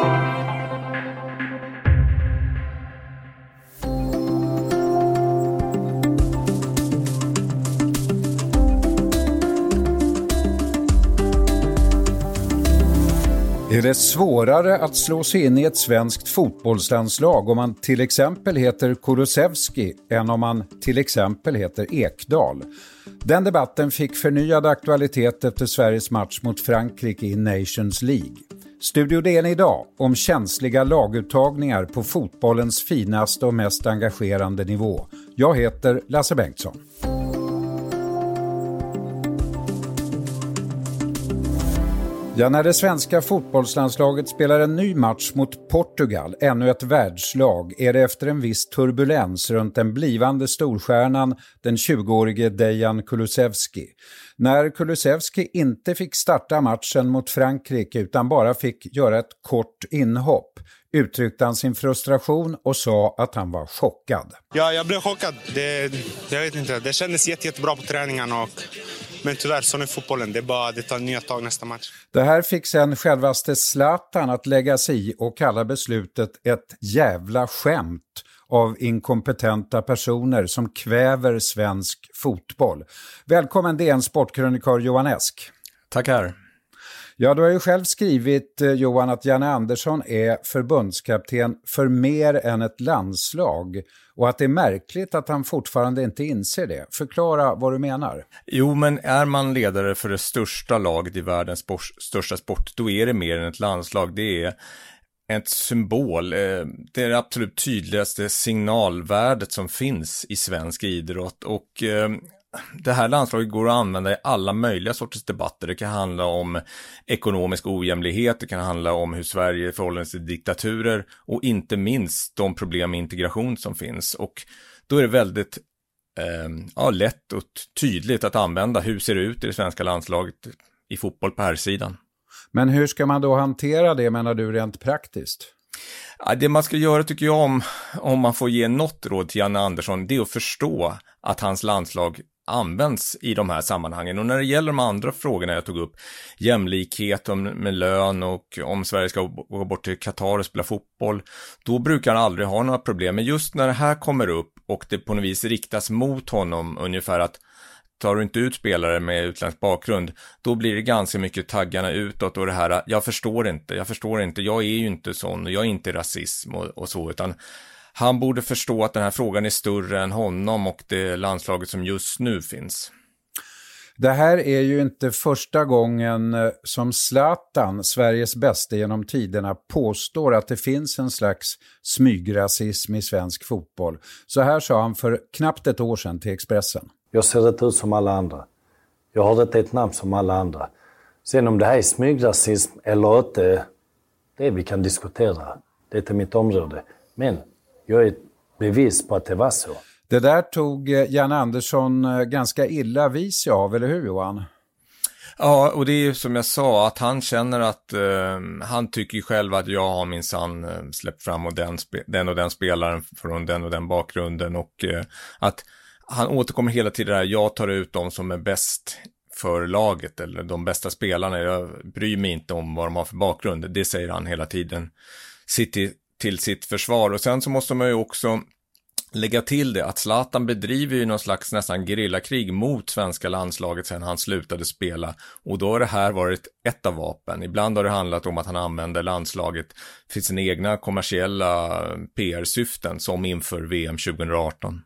Thank you. Är det svårare att slå sig in i ett svenskt fotbollslandslag om man till exempel heter Kurosevski än om man till exempel heter Ekdal? Den debatten fick förnyad aktualitet efter Sveriges match mot Frankrike i Nations League. Studio DN idag om känsliga laguttagningar på fotbollens finaste och mest engagerande nivå. Jag heter Lasse Bengtsson. Ja, när det svenska fotbollslandslaget spelar en ny match mot Portugal, ännu ett världslag, är det efter en viss turbulens runt den blivande storstjärnan, den 20-årige Dejan Kulusevski. När Kulusevski inte fick starta matchen mot Frankrike utan bara fick göra ett kort inhopp uttryckte han sin frustration och sa att han var chockad. Ja, jag blev chockad. Det, jag vet inte, det kändes jätte, jättebra på träningen. Och, men tyvärr, sån är fotbollen. Det, är bara, det tar nya tag nästa match. Det här fick sen självaste Zlatan att lägga sig i och kalla beslutet ett jävla skämt av inkompetenta personer som kväver svensk fotboll. Välkommen DN Sportkrönikör Johan Esk. Tackar. Ja, du har ju själv skrivit eh, Johan att Janne Andersson är förbundskapten för mer än ett landslag och att det är märkligt att han fortfarande inte inser det. Förklara vad du menar. Jo, men är man ledare för det största laget i världens sport, största sport, då är det mer än ett landslag. Det är ett symbol. Eh, det är det absolut tydligaste signalvärdet som finns i svensk idrott och eh, det här landslaget går att använda i alla möjliga sorters debatter. Det kan handla om ekonomisk ojämlikhet, det kan handla om hur Sverige förhåller sig till diktaturer och inte minst de problem med integration som finns. Och då är det väldigt eh, ja, lätt och tydligt att använda hur ser det ut i det svenska landslaget i fotboll på här sidan. Men hur ska man då hantera det menar du rent praktiskt? Ja, det man ska göra tycker jag om, om man får ge något råd till Janne Andersson, det är att förstå att hans landslag används i de här sammanhangen. Och när det gäller de andra frågorna jag tog upp, jämlikhet med lön och om Sverige ska gå bort till Qatar och spela fotboll, då brukar han aldrig ha några problem. Men just när det här kommer upp och det på något vis riktas mot honom ungefär att tar du inte ut spelare med utländsk bakgrund, då blir det ganska mycket taggarna utåt och det här, jag förstår inte, jag förstår inte, jag är ju inte sån, och jag är inte rasism och, och så, utan han borde förstå att den här frågan är större än honom och det landslaget som just nu finns. Det här är ju inte första gången eh, som Zlatan, Sveriges bästa genom tiderna, påstår att det finns en slags smygrasism i svensk fotboll. Så här sa han för knappt ett år sedan till Expressen. Jag ser inte ut som alla andra. Jag har inte ett namn som alla andra. Sen om det här är smygrasism eller inte, det vi kan diskutera. Det är inte mitt område. Men jag är ett bevis på att det var så. Det där tog eh, Jan Andersson eh, ganska illa vid sig av, eller hur Johan? Ja, och det är ju som jag sa, att han känner att eh, han tycker själv att jag har minsann eh, släppt fram och den, den och den spelaren från den och den bakgrunden och eh, att han återkommer hela tiden där, jag tar ut de som är bäst för laget eller de bästa spelarna, jag bryr mig inte om vad de har för bakgrund, det säger han hela tiden. City till sitt försvar. Och sen så måste man ju också lägga till det att Zlatan bedriver ju någon slags nästan gerillakrig mot svenska landslaget sen han slutade spela och då har det här varit ett av vapen. Ibland har det handlat om att han använder landslaget för sina egna kommersiella PR-syften som inför VM 2018.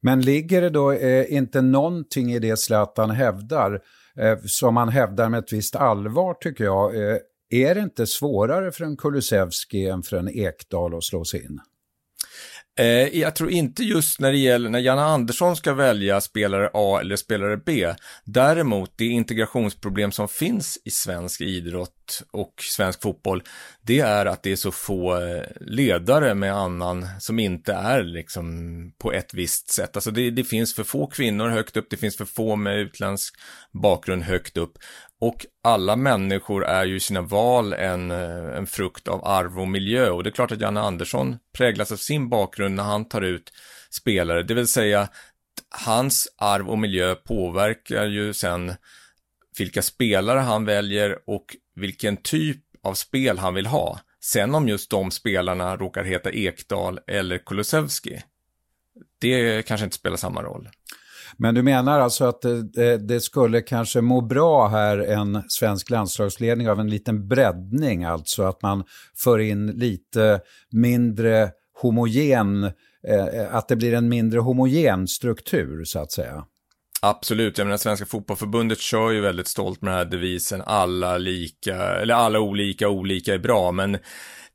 Men ligger det då eh, inte någonting i det Zlatan hävdar eh, som han hävdar med ett visst allvar tycker jag eh, är det inte svårare för en Kulusevski än för en Ekdal att slå sig in? Eh, jag tror inte just när det gäller när Janne Andersson ska välja spelare A eller spelare B. Däremot det integrationsproblem som finns i svensk idrott och svensk fotboll, det är att det är så få eh, ledare med annan som inte är liksom på ett visst sätt. Alltså det, det finns för få kvinnor högt upp, det finns för få med utländsk bakgrund högt upp. Och alla människor är ju i sina val en, eh, en frukt av arv och miljö och det är klart att Janne Andersson präglas av sin bakgrund när han tar ut spelare, det vill säga hans arv och miljö påverkar ju sen vilka spelare han väljer och vilken typ av spel han vill ha. Sen om just de spelarna råkar heta Ekdal eller Kulusevski, det kanske inte spelar samma roll. Men du menar alltså att det, det, skulle kanske må bra här en svensk landslagsledning av en liten breddning, alltså att man för in lite mindre homogen, eh, att det blir en mindre homogen struktur så att säga? Absolut, jag menar Svenska Fotbollförbundet kör ju väldigt stolt med den här devisen alla lika, eller alla olika, olika är bra, men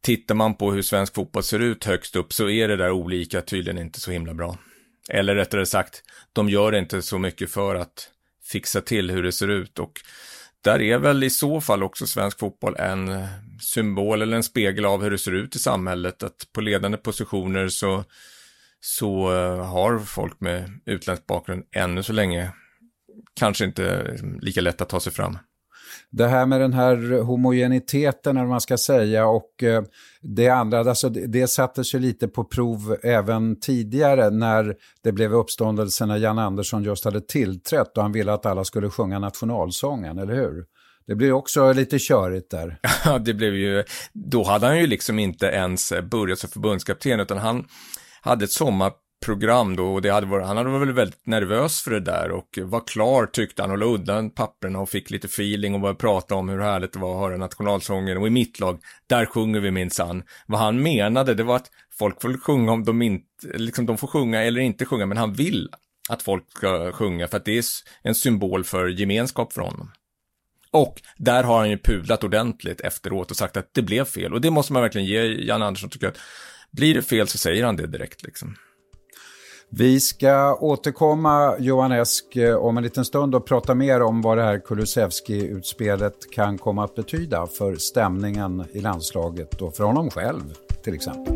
tittar man på hur svensk fotboll ser ut högst upp så är det där olika tydligen inte så himla bra. Eller rättare sagt, de gör inte så mycket för att fixa till hur det ser ut och där är väl i så fall också svensk fotboll en symbol eller en spegel av hur det ser ut i samhället. Att på ledande positioner så, så eh, har folk med utländsk bakgrund ännu så länge kanske inte lika lätt att ta sig fram det här med den här homogeniteten, eller vad man ska säga, och eh, det andra, alltså det, det sattes ju lite på prov även tidigare när det blev uppståndelse när Jan Andersson just hade tillträtt och han ville att alla skulle sjunga nationalsången, eller hur? Det blev också lite körigt där. Ja, det blev ju, då hade han ju liksom inte ens börjat som förbundskapten, utan han hade ett sommar program då och det hade varit, han hade varit väldigt nervös för det där och var klar tyckte han och la undan papperna och fick lite feeling och började prata om hur härligt det var att höra nationalsången och i mitt lag, där sjunger vi minsann. Vad han menade det var att folk får sjunga om de inte, liksom de får sjunga eller inte sjunga men han vill att folk ska sjunga för att det är en symbol för gemenskap för honom. Och där har han ju pudlat ordentligt efteråt och sagt att det blev fel och det måste man verkligen ge Jan Andersson tycker jag. Blir det fel så säger han det direkt liksom. Vi ska återkomma, Johan Esk, eh, om en liten stund och prata mer om vad det här Kulusevski-utspelet kan komma att betyda för stämningen i landslaget och för honom själv till exempel.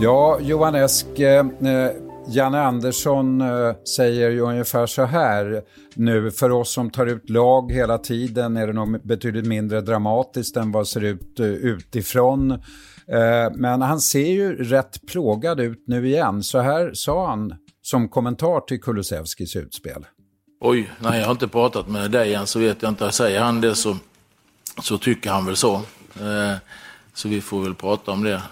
Ja, Johan Esk, eh, eh Janne Andersson eh, säger ju ungefär så här nu, för oss som tar ut lag hela tiden är det nog betydligt mindre dramatiskt än vad det ser ut eh, utifrån. Eh, men han ser ju rätt plågad ut nu igen. Så här sa han som kommentar till Kulusevskis utspel. Oj, nej jag har inte pratat med dig än så vet jag inte. Säger han det så, så tycker han väl så. Så vi får väl prata om det.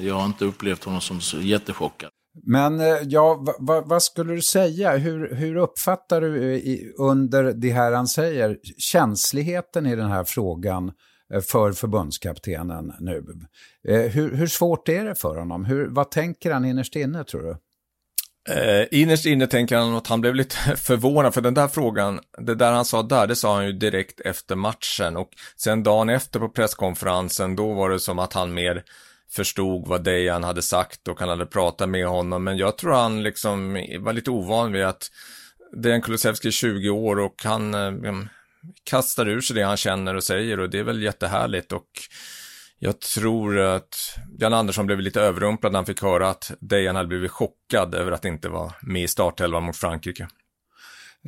Jag har inte upplevt honom som så jättechockad. Men eh, ja, vad skulle du säga? Hur, hur uppfattar du eh, i, under det här han säger känsligheten i den här frågan eh, för förbundskaptenen nu? Hur, hur svårt är det för honom? Hur, vad tänker han innerst inne tror du? Eh, innerst inne tänker han att han blev lite förvånad för den där frågan, det där han sa där, det sa han ju direkt efter matchen och sen dagen efter på presskonferensen, då var det som att han mer förstod vad Dejan hade sagt och han hade pratat med honom. Men jag tror han liksom var lite ovan vid att Dejan Kulusevski är 20 år och han eh, liksom, kastar ur sig det han känner och säger och det är väl jättehärligt och jag tror att Jan Andersson blev lite överrumplad när han fick höra att Dejan hade blivit chockad över att inte vara med i startelvan mot Frankrike.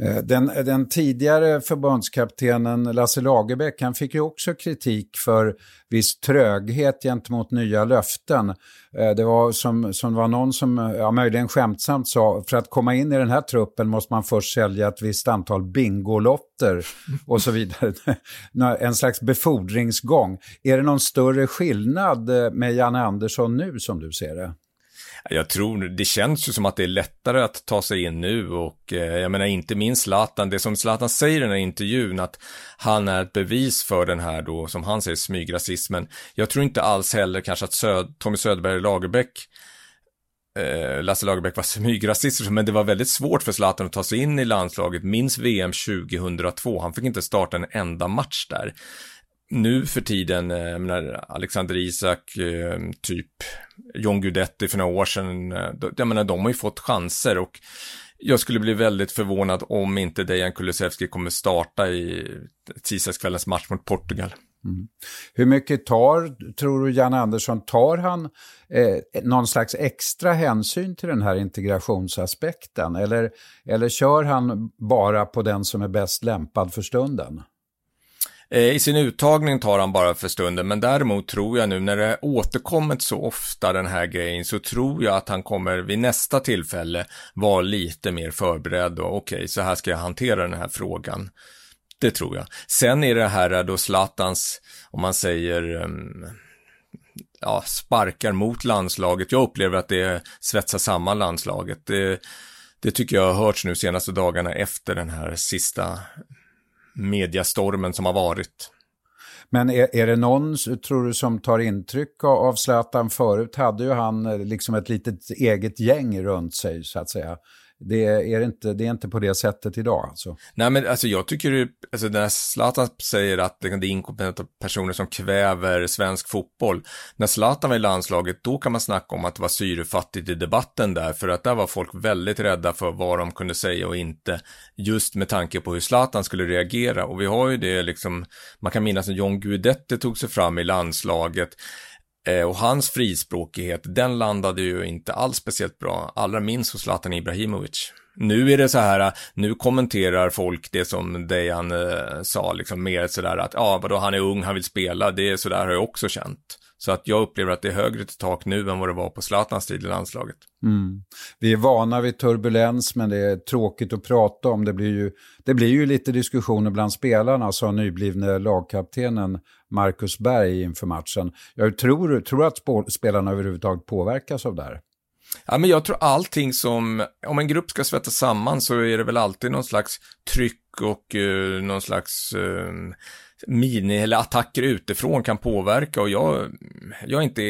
Eh, den, den, tidigare förbundskaptenen Lasse Lagerbäck han fick ju också kritik för viss tröghet gentemot nya löften. Eh, det var som, som var någon som ja, möjligen skämtsamt sa för att komma in i den här truppen måste man först sälja ett visst antal bingolotter och så vidare. en slags befordringsgång. Är det någon större skillnad eh, med Janne Andersson nu som du ser det? Jag tror, det känns ju som att det är lättare att ta sig in nu och eh, jag menar inte minst Zlatan, det som Zlatan säger i den här intervjun att han är ett bevis för den här då, som han säger, smygrasismen. Jag tror inte alls heller kanske att Söd, Tommy Söderberg Lagerbäck eh, Lasse Lagerbäck var smygrasist, men det var väldigt svårt för Zlatan att ta sig in i landslaget. Minns VM 2002, han fick inte starta en enda match där nu för tiden, eh, jag menar, Alexander Isak, eh, typ John Guidetti för några år sedan, eh, jag menar, de har ju fått chanser och jag skulle bli väldigt förvånad om inte Dejan Kulusevski kommer starta i tisdagskvällens match mot Portugal. Mm. Hur mycket tar, tror du Jan Andersson, tar han eh, någon slags extra hänsyn till den här integrationsaspekten? Eller, eller kör han bara på den som är bäst lämpad för stunden? Eh, I sin uttagning tar han bara för stunden, men däremot tror jag nu när det återkommit så ofta den här grejen så tror jag att han kommer vid nästa tillfälle vara lite mer förberedd och okej, okay, så här ska jag hantera den här frågan. Det tror jag. Sen är det här då Zlatans, om man säger, ehm, ja, sparkar mot landslaget. Jag upplever att det svetsar samman landslaget. Det, det tycker jag har hörts nu senaste dagarna efter den här sista mediastormen som har varit. Men är, är det någon, tror du, som tar intryck av Zlatan? Förut hade ju han eh, liksom ett litet eget gäng runt sig, så att säga. Det är, inte, det är inte på det sättet idag alltså. Nej men alltså jag tycker, alltså när Zlatan säger att liksom, det är inkompetenta personer som kväver svensk fotboll. När Zlatan var i landslaget, då kan man snacka om att det var syrefattigt i debatten där, för att där var folk väldigt rädda för vad de kunde säga och inte, just med tanke på hur Zlatan skulle reagera. Och vi har ju det liksom, man kan minnas när John Guidetti tog sig fram i landslaget. Eh, och hans frispråkighet, den landade ju inte alls speciellt bra, allra minst hos Zlatan Ibrahimovic. Nu är det så här, nu kommenterar folk det som Dejan eh, sa, liksom mer sådär att, ja, vadå, han är ung, han vill spela, det är sådär har jag också känt. Så att jag upplever att det är högre till tak nu än vad det var på Zlatans tid i landslaget. Mm. Vi är vana vid turbulens, men det är tråkigt att prata om. Det blir ju, det blir ju lite diskussioner bland spelarna, sa nyblivne lagkaptenen Marcus Berg inför matchen. Jag tror, tror att spelarna överhuvudtaget påverkas av det här. Ja, men jag tror allting som, om en grupp ska svettas samman så är det väl alltid någon slags tryck och uh, någon slags uh, mini eller attacker utifrån kan påverka och jag, jag är inte,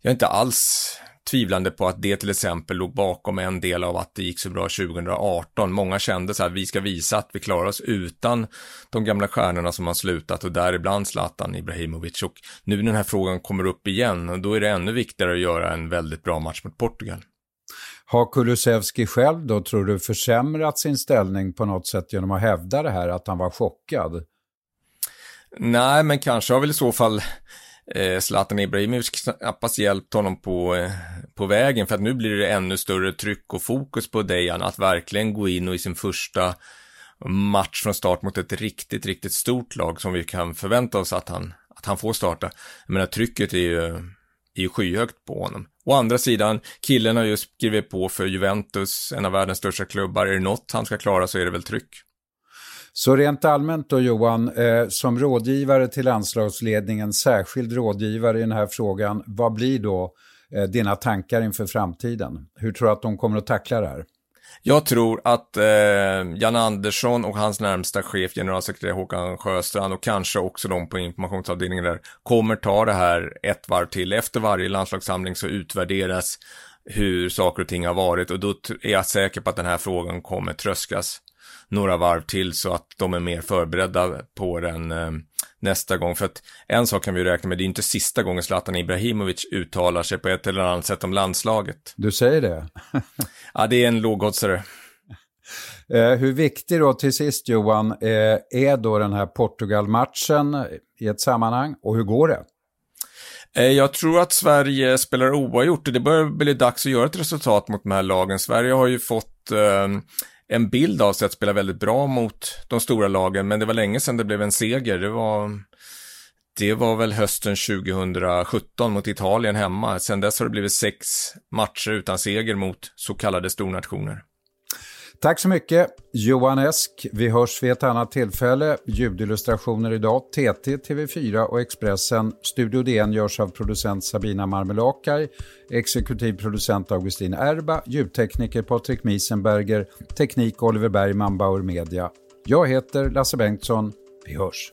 jag är inte alls tvivlande på att det till exempel låg bakom en del av att det gick så bra 2018. Många kände så här, vi ska visa att vi klarar oss utan de gamla stjärnorna som har slutat och däribland Zlatan Ibrahimovic. Och nu när den här frågan kommer upp igen, och då är det ännu viktigare att göra en väldigt bra match mot Portugal. Har Kulusevski själv då, tror du, försämrat sin ställning på något sätt genom att hävda det här, att han var chockad? Nej, men kanske har väl i så fall eh, Zlatan Ibrahimovic knappast hjälpt honom på, eh, på vägen för att nu blir det ännu större tryck och fokus på Dejan att verkligen gå in och i sin första match från start mot ett riktigt, riktigt stort lag som vi kan förvänta oss att han, att han får starta. Jag menar, trycket är ju, är ju skyhögt på honom. Å andra sidan, killen har ju skrivit på för Juventus, en av världens största klubbar. Är det något han ska klara så är det väl tryck. Så rent allmänt då Johan, eh, som rådgivare till landslagsledningen, särskild rådgivare i den här frågan, vad blir då eh, dina tankar inför framtiden? Hur tror du att de kommer att tackla det här? Jag tror att eh, Jan Andersson och hans närmsta chef, generalsekreterare Håkan Sjöstrand och kanske också de på informationsavdelningen där, kommer ta det här ett varv till. Efter varje landslagssamling så utvärderas hur saker och ting har varit och då är jag säker på att den här frågan kommer tröskas några varv till så att de är mer förberedda på den eh, nästa gång. För att en sak kan vi räkna med, det är inte sista gången Zlatan Ibrahimovic uttalar sig på ett eller annat sätt om landslaget. Du säger det? ja, det är en lågoddsare. Eh, hur viktig då till sist Johan eh, är då den här Portugal-matchen i ett sammanhang och hur går det? Eh, jag tror att Sverige spelar oavgjort och det börjar bli dags att göra ett resultat mot de här lagen. Sverige har ju fått en bild av sig att spela väldigt bra mot de stora lagen, men det var länge sedan det blev en seger. Det var, det var väl hösten 2017 mot Italien hemma. Sedan dess har det blivit sex matcher utan seger mot så kallade stornationer. Tack så mycket Johan Esk. Vi hörs vid ett annat tillfälle. Ljudillustrationer idag TT, TV4 och Expressen. Studio DN görs av producent Sabina Marmelakai, exekutiv producent Augustin Erba, ljudtekniker Patrik Miesenberger, teknik Oliver Bergman, Bauer Media. Jag heter Lasse Bengtsson. Vi hörs.